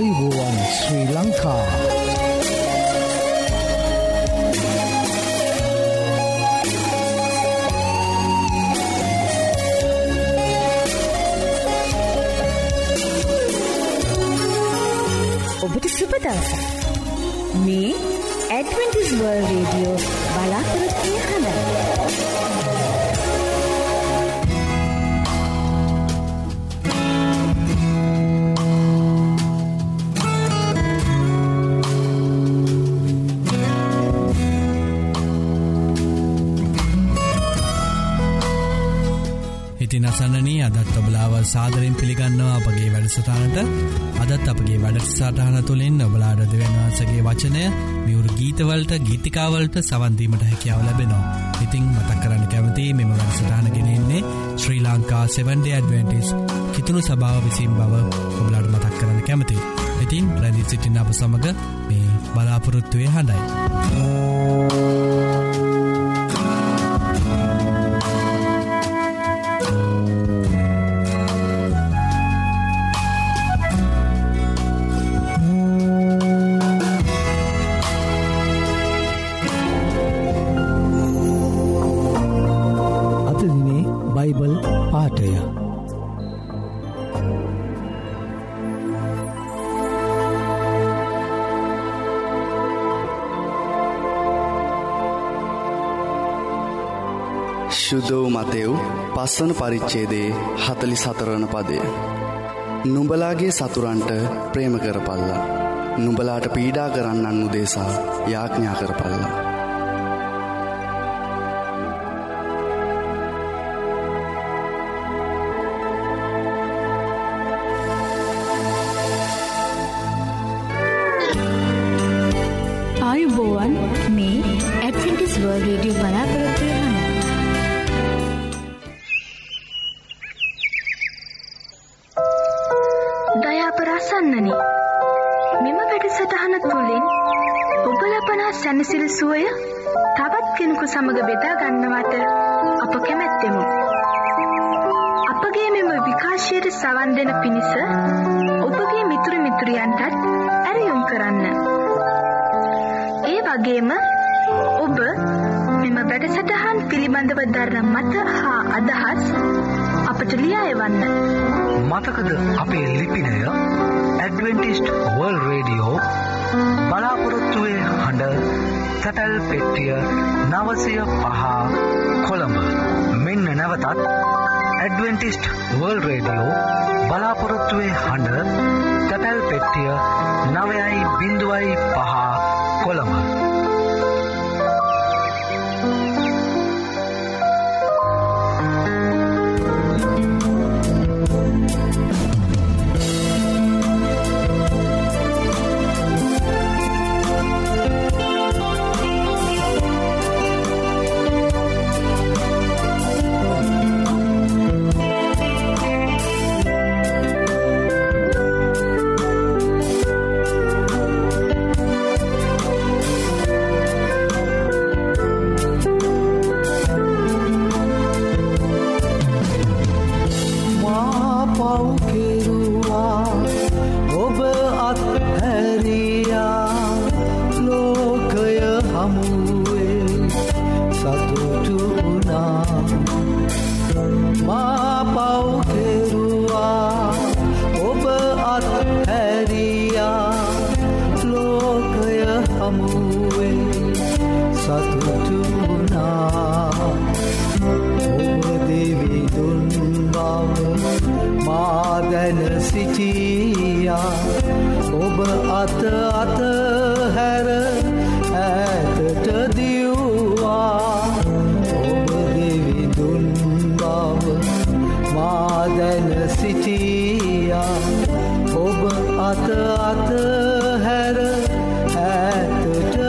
ආයුබෝවන් ශ්‍රී ලංකා ඔබට සුපදවස මේ ඇඩවෙන්ටිස්වර්ල් රේඩියෝ බලාපොරොත්වය අදත් ඔබලාව සාදරෙන් පිළිගන්නවා අපගේ වැඩසටානට අදත් අපගේ වැඩසටහන තුළින් ඔබලාඩ දෙවන්වාසගේ වචනය මියවරු ගීතවලට ගීතිකාවලට සවන්දීමට හැකියාව ලැබෙනවා. ඉතිං මතක් කරන්න කැමති මෙම වැඩසටානගෙනෙන්නේ ශ්‍රී ලංකා 7ඩ ඇඩවෙන්ටිස් කිතුුණු සභාව විසින් බව ඔබලාඩ මතක් කරන්න කැමති. ඉතින් ප්‍රැදි සිටින අප සමඟ මේ බලාපොරොත්තුවය හඬයි. ශුද්ධෝ මතෙව් පස්සන පරිච්චේදේ හතලි සතරවන පදය. නුඹලාගේ සතුරන්ට ප්‍රේම කරපල්ලා. නුඹලාට පීඩා කරන්නන් උදේසා යාඥා කරපල්ලා. අපට ලියා එවන්න. මතකද අපේ ලිපිනය? ඇඩවෙන්ටිස්ට් වර්ල් රේඩියෝ බලාපොරොත්තුවේ හඬ තැපැල් පෙට්ටිය නවසය පහ කොළඹ. මෙන්න නැවතත් ඇඩවෙන්ටිස්ට් වර්ල් රේඩියෝ බලාපොරොත්තුවේ හඬ තැපැල් පෙට්ටිය නවයයි බිඳුවයි පහ කොළඹ. ඔබ අත අත හැර ඇතට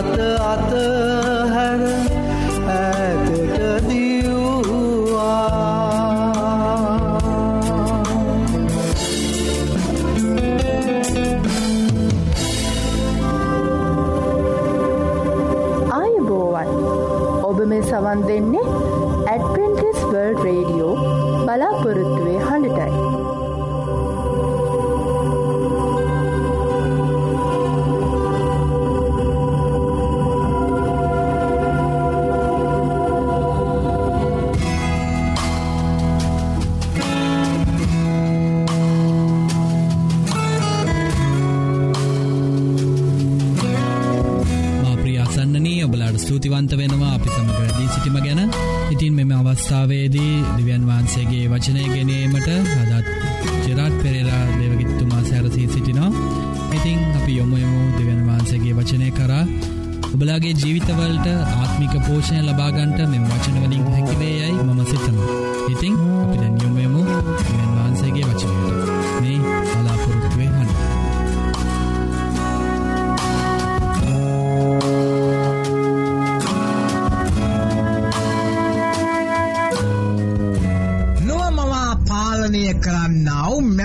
ඔබේ අත අත හැර ඇතට දිව්වා. ආයුබෝවන්. ඔබ මේ සවන් දෙන්නේ වහන්සේගේ වචනය ගෙනීමට අදත් ජෙරාට් පෙරේරා දෙවගිත්තුමා සැරසී සිටිනවා. ඉතිං අපි යොමුයමු දෙවන් වහන්සේගේ වචනය කරා. ඔබලාගේ ජීවිතවලට ආත්මික පෝෂණය ලබාගන්ට මෙම වචනවලින් හැකිවේ යයි මම සිතනවා ඉතිං අපි දැන් යොමුයමු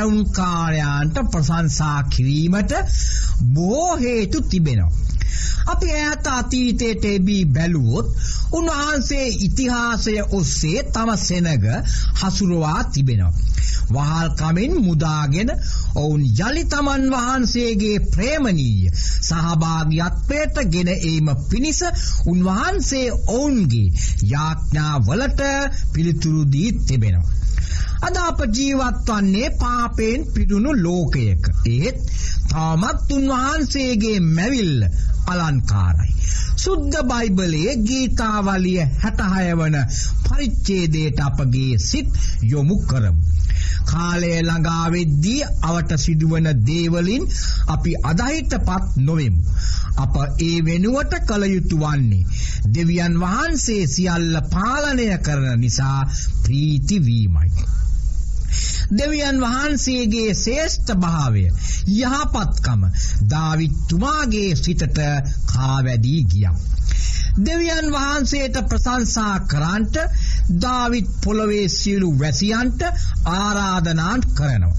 කරන්නාව මැවුන්කාරයන්ට ප්‍රසංසා කිරීමට බොහෝ හේතු තිබෙනවා. අපි ඈත අතීතයට එබී බැලුවොත් උන්වහන්සේ ඉතිහාසය ඔස්සේ තම සෙනග හසුරුවා තිබෙනවා. වහල්කමින් මුදාගෙන ඔවුන් යළි තමන් වහන්සේගේ ප්‍රේමණීය සහභාගියත්වයට ගෙන ඒම පිණිස උන්වහන්සේ ඔවුන්ගේ යාඥාවලට පිළිතුරු දී තිබෙනවා. අද අප ජීවත් වන්නේ පාපයෙන් පිරුණු ලෝකයක. ඒත් තාමත් උන්වහන්සේගේ මැවිල්ල අලංකාරයි. සුද්ධ බයිබලයේ ගීතාවලිය 66 වන පරිච්ඡේදයට අපගේ සිත් යොමු කරමු. කාලය ළඟා වෙද්දී අවට සිදුවන දේවලින් අපි අදහිතපත් නොවෙමු. අප ඒ වෙනුවට කළ යුතු වන්නේ දෙවියන් වහන්සේ සියල්ල පාලනය කරන නිසා ප්‍රීති වීමයි. දෙවියන් වහන්සේගේ ශේෂ්ඨ භාවය යහපත්කම දාවිත්තුමාගේ සිතට කාවැදී ගියා. දෙවියන් වහන්සේට ප්‍රශංසා කරන්ට දාවිත් පොළොවේ සියලු වැසියන්ට ආරාධනා කරනවා.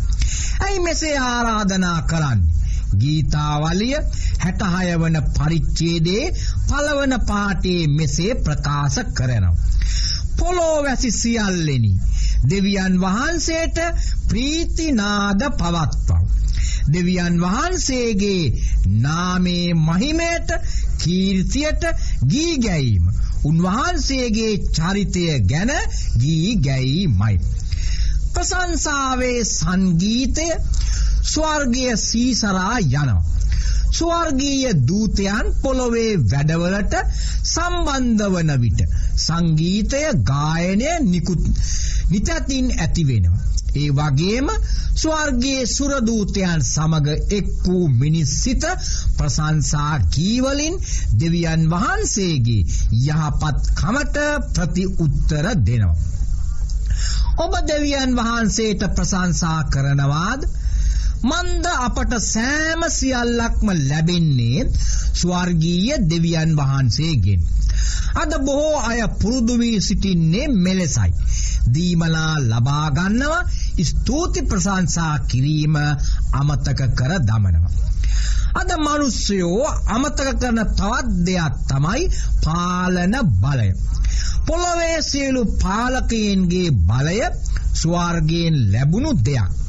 ඇයි මෙසේ ආරාධනා කරන්නේ? ගීතාවලිය 66 වන පරිච්ඡේදයේ පළවන පාඨයේ මෙසේ ප්‍රකාශ කරනවා. පොළොව වැසි සියල්ලෙනි දෙවියන් වහන්සේට ප්‍රීතිනාද පවත්වව. දෙවියන් වහන්සේගේ නාමේ මහිමයට කීර්තියට ගී ගැයීම උන්වහන්සේගේ චරිතය ගැන ගී ගැයීමයි. ප්‍රශංසාවේ සංගීතය ස්වර්ගය සීසරා යනවා. ස්වර්ගීය දූතයන් පොළොවේ වැඩවලට සම්බන්ධ වන විට සංගීතය ගායනය නිකුත් නිතතින් ඇති වෙනවා. ඒ වගේම ස්වර්ගයේ සුරදූතයන් සමග එක් වූ මිනිස් සිත ප්‍රශංසා කීවලින් දෙවියන් වහන්සේගේ යහපත් කමට ප්‍රති උත්තර දෙනවා. ඔබ දෙවියන් වහන්සේට ප්‍රශංසා කරනවාද? මන්ද අපට සෑම සියල්ලක්ම ලැබෙන්නේ ස්වර්ගීය දෙවියන් වහන්සේගෙන්. අද බොහෝ අය පුරුදු වී සිටින්නේ මෙලෙසයි. දීමලා ලබා ගන්නවා ස්තුති ප්‍රශංසා කිරීම අමතක කර දමනවා. අද මිනිස්සුયો අමතක කරන තවත් දෙයක් තමයි පාලන බලය. පොළොවේ සියලු පාලකයන්ගේ බලය ස්වර්ගයෙන් ලැබුණු දෙයක්.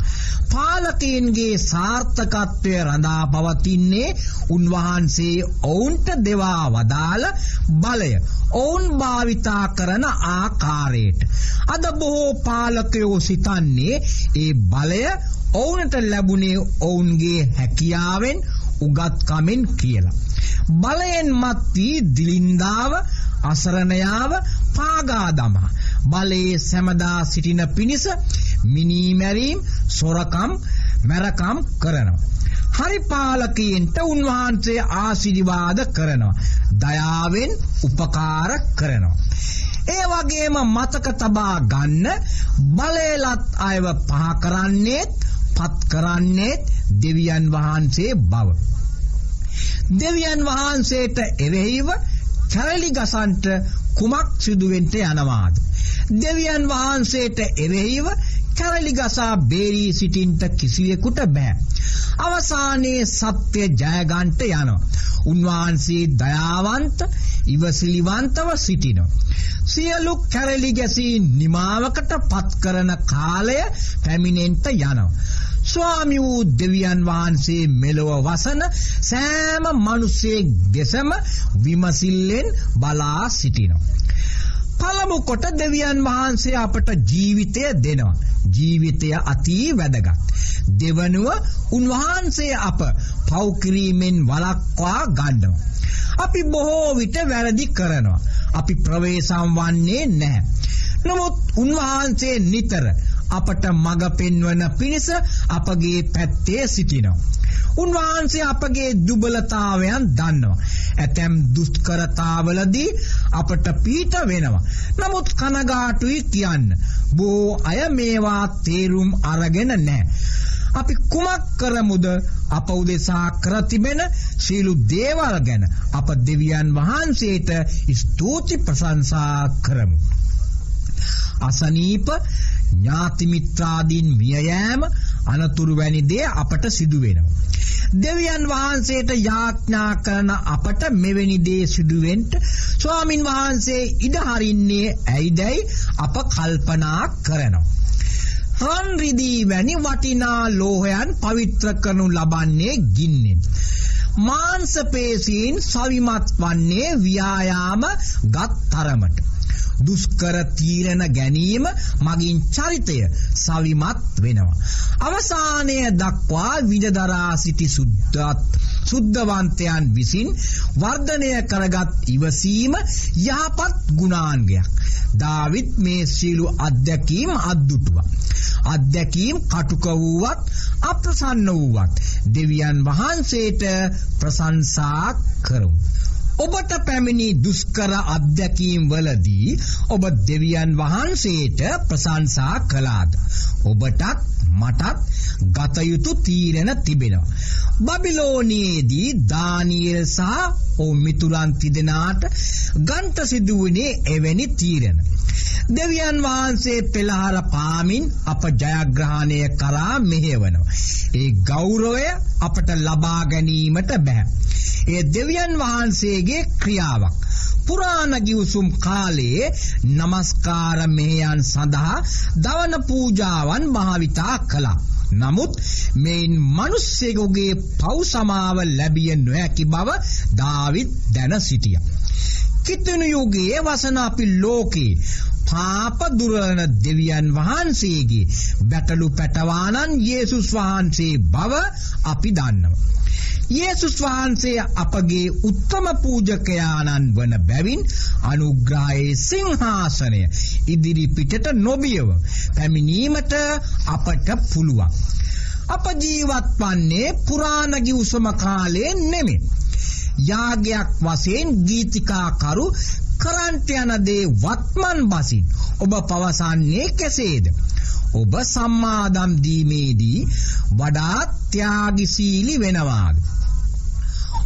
පාලකයන්ගේ සාර්ථකත්වය රඳා පවතින්නේ උන්වහන්සේ ඔවුන්ට දෙවා වදාළ බලය. ඔවුන් භාවිතා කරන ආකාරයට. අද බොහෝ පාලකයෝ සිතන්නේ ඒ බලය ඔවුනට ලැබුණේ ඔවුන්ගේ හැකියාවෙන් උගත්කමෙන් කියලා. බලයෙන් මත් වී දිලින්දාව අසරණයාව පාගා දමා බලයේ සැමදා සිටින පිණිස මිනීමැරීම් සොරකම් මැරකම් කරනවා. හරි පාලකයන්ට උන්වහන්සේ ආශිර්වාද කරනවා. දයාවෙන් උපකාර කරනවා. ඒ වගේම මතක තබා ගන්න බලයලත් අයව පහ කරන්නේත් පත් කරන්නේත් දෙවියන් වහන්සේ බව. දෙවියන් වහන්සේට එරෙහිව කැරලි ගසන්ට කුමක් සිදුවෙන්ට යනවාද? දෙවියන් වහන්සේට එරෙහිව කැරලි ගසා බේරී සිටින්ට කිසිවෙකුට බෑ. අවසානයේ සත්‍ය ජයගන්ට යනවා. උන්වහන්සේ දයාවන්ත ඉවසිලිවන්තව සිටිනවා. සියලු කැරලි ගැසී නිමාවකට පත් කරන කාලය පැමිණෙන්ට යනවා. ස්වාමි වූ දෙවියන් වහන්සේ මෙලොව වසන සෑම මිනිසෙක් දෙසම විමසිල්ලෙන් බලා සිටිනවා. පළමු කොට දෙවියන් වහන්සේ අපට ජීවිතය දෙනවා. ජීවිතය අති වැදගත්. දෙවනුව උන්වහන්සේ අප පව් කිරීමෙන් වළක්වා ගන්නවා. අපි බොහෝ විට වැරදි කරනවා. අපි ප්‍රවේශම් වන්නේ නැහැ. නමුත් උන්වහන්සේ නිතර අපට මඟ පෙන්වන පිණිස අපගේ පැත්තේ සිටිනවා. උන්වහන්සේ අපගේ දුබලතාවයන් දන්නවා. ඇතැම් දුෂ්කරතාවලදී අපට පීට වෙනවා. නමුත් කනගාටුයි කියන්න. බොහෝ අය මේවා තේරුම් අරගෙන නැහැ. අපි කුමක් කරමුද අප උදෙසා කර තිබෙන සීලු දේවල් ගැන අප දෙවියන් වහන්සේට ස්තුති ප්‍රශංසා කරමු. අසනීප ඥාතිමිත්‍රාදීන් මිය යෑම අනතුරු වැනි දේ අපට සිදු වෙනවා. දෙවියන් වහන්සේට යාඥා කරන අපට මෙවැනි දේ සිදුවෙන්න ස්වාමින් වහන්සේ ඉඩ හරින්නේ ඇයිදයි අප කල්පනා කරනවා. රන් රිදී වැනි වටිනා ලෝහයන් පවිත්‍ර කරනු ලබන්නේ ගින්නෙන්. මාංශ පේශීන් සවිමත් වන්නේ ව්‍යායාම ගත් තරමට. දුස්කර තීරණ ගැනීම මගින් චරිතය සවිමත් වෙනවා. අවසානය දක්වා විජදරා සිටි සුද්ධත් සුද්ධවන්තයන් විසින් වර්ධනය කරගත් ඉවසීම යහපත් ගුණාන්ගයක්. දාවිත් මේ ශීලු අත්දැකීම් අද්දුටුව. අත්දැකීම් කටුක වූවත් අප්‍රසන්න වූවත් දෙවියන් වහන්සේට ප්‍රසංසා කරමු. ඔබට පැමිණි දුස්කර අත්දැකීම් වලදී ඔබ දෙවියන් වහන්සේට ප්‍රසංසා කළාද. ඔබටත් මටත් ගතයුතු තීරණ තිබෙනවා. බබිලෝනයේදී දානියල් සහ ඔවු මිතුරන් තිදෙනාට ගන්ට සිදුවනේ එවැනි තීරණ. දෙවියන් වහන්සේ පෙළහර පාමින් අප ජයග්‍රහණය කරා මෙහෙවනවා. ඒ ගෞරවය අපට ලබා ගැනීමට බැහැ. ඒ දෙවියන් වහන්සේගේ ක්‍රියාවක්. පුරාණ ගිවිසුම් කාලයේ নমස්කාර මෙහෙයන් සඳහා දවන පූජාවන් භාවිතා කළා. නමුත් මේන් මිනිස්සෙකුගේ පව් සමාව ලැබිය නොහැකි බව දාවිත් දැන සිටියා. කිතුණු යුගයේ වසන අපි ලෝකේ පාප දුරන දෙවියන් වහන්සේගේ බැටලු පැටවානන් යේසුස් වහන්සේ බව අපි දන්නවා. යේසුස් වහන්සේ අපගේ උත්තම පූජකයාණන් වන බැවින් අනුග්‍රහයේ සිංහාසනය ඉදිරි පිටට නොබියව පැමිණීමට අපට පුළුවන්. අප ජීවත් වන්නේ පුරාණගි උසම කාලයේ නෙමෙයි. යාගයක් වශයෙන් ගීතිකාකරු කරන්ට යන දේ වත්මන් බසින් ඔබ පවසන්නේ කෙසේද? ඔබ සම්මාදම් දීමේදී වඩාත් ත්‍යාගශීලී වෙනවාද?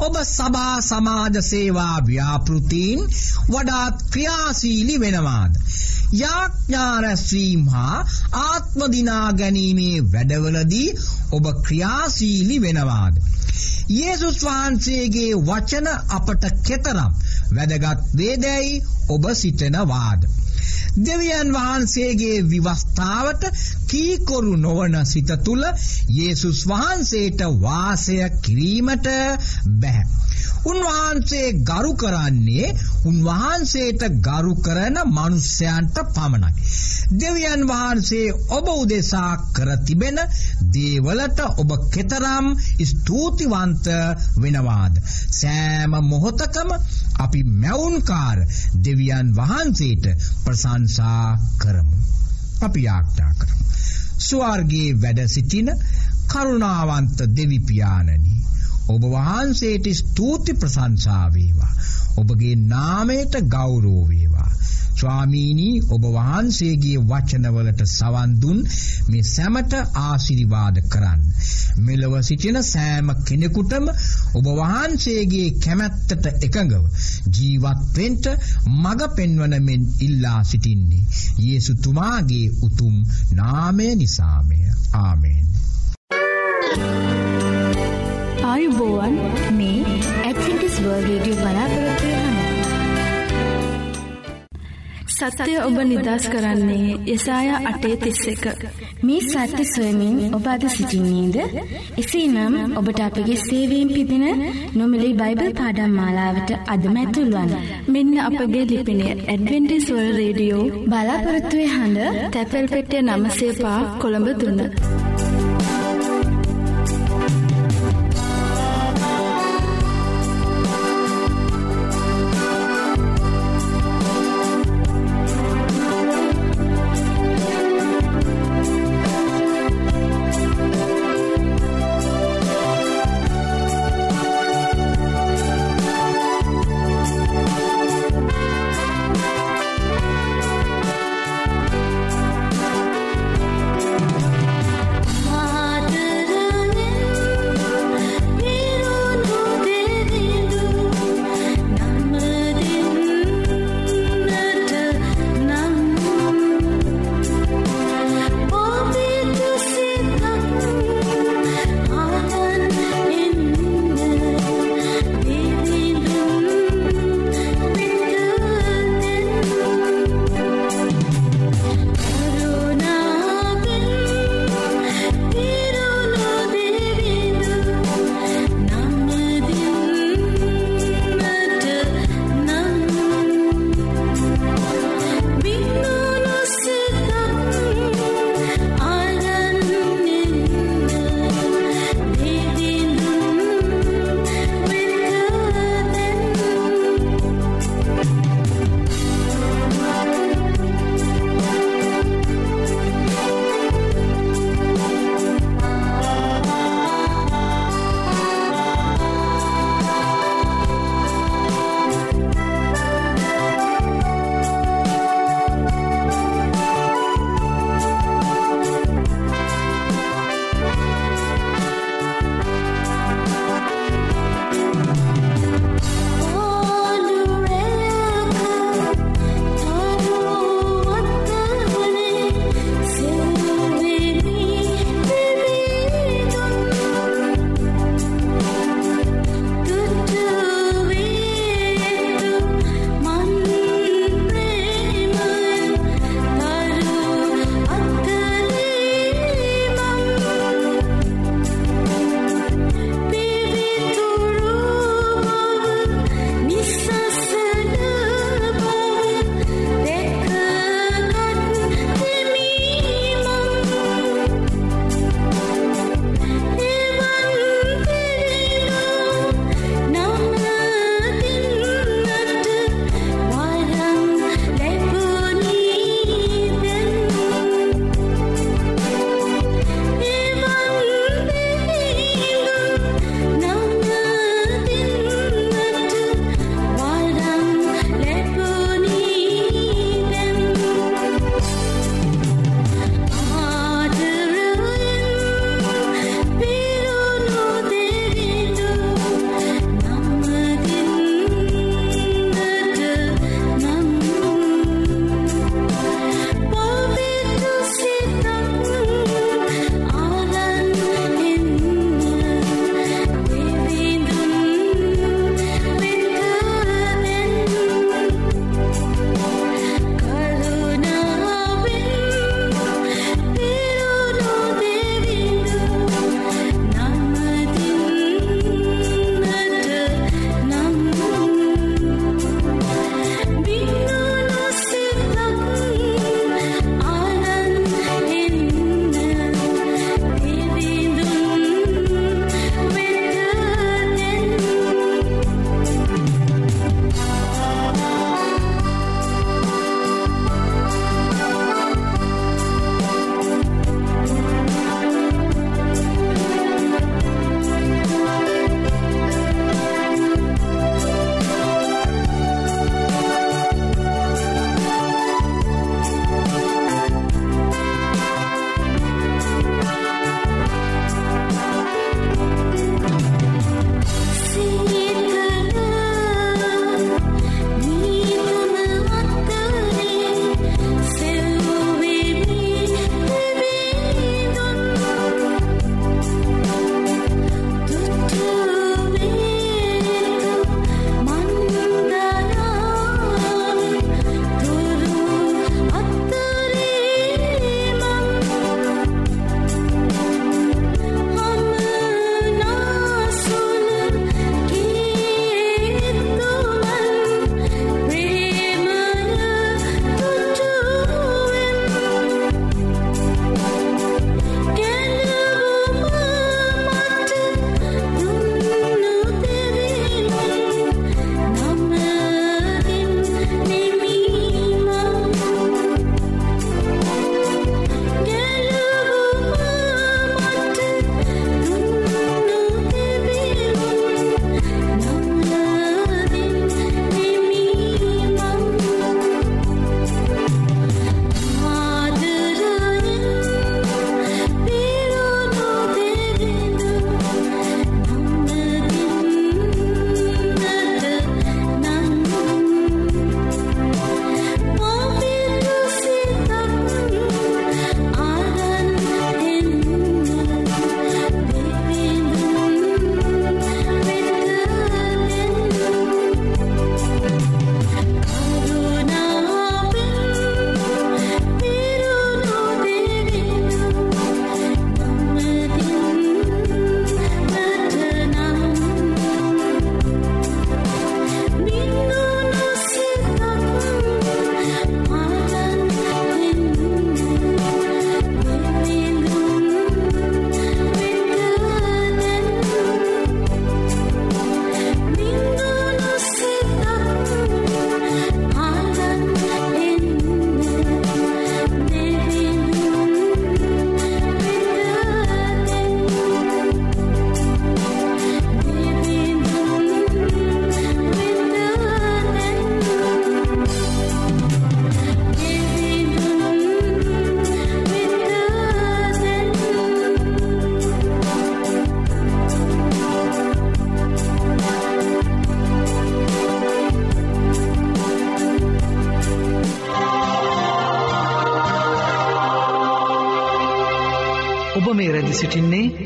ඔබ සභා සමාජ සේවා ව්‍යාපෘතීන් වඩාත් ක්‍රියාශීලී වෙනවාද? යාඥා රැස්වීම හා ආත්ම දිනා ගැනීමේ වැඩවලදී ඔබ ක්‍රියාශීලී වෙනවාද? යේසුස් වහන්සේගේ වචන අපට කෙතරම් වැදගත් වේදැයි ඔබ සිතනවාද? දෙවියන් වහන්සේගේ විවස්ථාවට කීකොරු නොවන සිත තුළ යේසුස් වහන්සේට වාසය කිරීමට බැහැ. උන්වහන්සේ ගරු කරන්නේ උන්වහන්සේට ගරු කරන මනුෂ්‍යයන්ට පමණයි. දෙවියන් වහන්සේ ඔබ උදෙසා කර තිබෙන දේවලට ඔබ කෙතරම් ස්තුතිවන්ත වෙනවාද. සෑම මොහොතකම අපි මැවුන්කාර දෙවියන් වහන්සේට ප්‍රසංසා කරමු. අපි යාඥා කරමු. ස්වර්ගයේ වැඩ සිටින කරුණාවන්ත දෙවිපියාණනි ඔබ වහන්සේට ස්තුති ප්‍රශංසා වේවා. ඔබගේ නාමයට ගෞරව වේවා. ස්වාමීනි ඔබ වහන්සේගේ වචනවලට සවන් දුන් මේ සැමට ආශිර්වාද කරන්න. මෙලව සිටින සෑම කෙනෙකුටම ඔබ වහන්සේගේ කැමැත්තට එකඟව ජීවත් වෙන්න මඟ පෙන්වන මෙන් ඉල්ලා සිටින්නේ. යේසු තුමාගේ උතුම් නාමය නිසාමය. ආමේන්. ආයුබෝවන් මේ ඇඩ්වෙන්ටිස් වර්ල්ඩ් රේඩියෝ බලාපොරොත්තු වෙනවා. සත්‍යය ඔබ නිදස් කරන්නේ යසායා 8:31. මේ සත්‍ය සොයමින් ඔබ අද සිටින්නේද? එසේනම් ඔබට අපගේ සේවයෙන් පිදින නොමිලේ බයිබල් පාඩම් මාලාවට අදම ඇතුල් වන්න. මෙන්න අපගේ ලිපිනය ඇඩ්වෙන්ටිස් වර්ල්ඩ් රේඩියෝ බලාපොරොත්තු වෙන හඬ තැපැල් පෙට්ටිය 905 Colombo 3.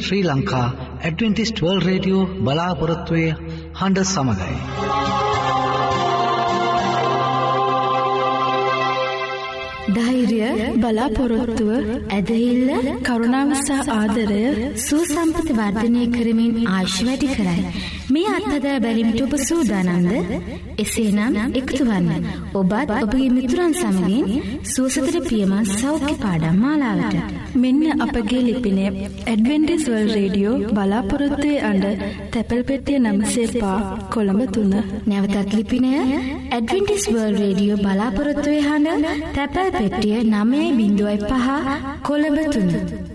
Sri Lanka Adventist World Radio බලාපොරොත්තුවය හඬ සමඟයි. ධෛර්ය බලාපොරොත්තුව ඇදහිල්ල කරුණාවසා ආදරය සූසම්පත වර්ධනය කරමින් ආශ් වැඩි කරයි. මේ අත්හදා බැලිමිට ඔබ සූදානන්ද එසේනම් එකතුවන්න ඔබත් ඔබගේ මිතුරන් සමගින් සූසතර පියමන් සෞඛ්‍ය පාඩම් මාලාවට. මෙන්න අපගේ ලිපිනේ ඇඩවෙන්ඩිස්වල් රේඩියෝ බලාපොරොත්තුවේ අඩ තැපැල් පෙටිය නම්සේපා කොළඹ තුන්න. නැවතත් ලිපිනය ඇඩවෙන්ටිස්වර්ල් රේඩියෝ බලාපොරොත්තුවේ හඬ තැපැල් බිඳුවයි පහ කොළඹ තුන්න.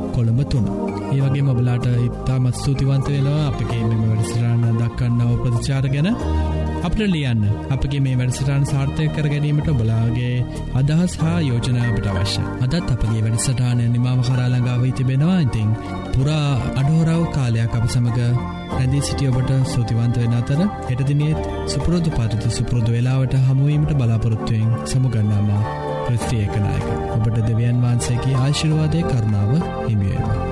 කොළඹ තුන්න ඒ වගේ මබලාට ඉතාමත් ස්තුතිවන්ත වෙනවා අපගේ මෙම වැඩසිරාණ දක්කන්නව ප්‍රතිචාර ගැන. අපට ලියන්න අපගේ මේ වැඩසටාන් සාර්ථය කර ගැනීමට බලාගේ අදහස් හා යෝජනාවට අවශ්‍ය අදත් අපගේ වැඩසටානය නිමාව කරාළඟාව තිබෙනවා. ඉතිං පුරා අඩහෝරාව කාලයක් අප සමඟ රැදී සිටියඔබට සූතිවන්ත වෙන අතර හෙටදිනෙත් සුපුරෝධ පරිත සුපුරෘදු වෙලාවට හමුවීමට බලාපොරොත්තුවයෙන් සමුගන්නාම ප්‍රස්ත්‍රියකනායක ඔබට දෙවියන් වහන්සේගේ ආශිර්වාදය කරුණාව හිමියේවා.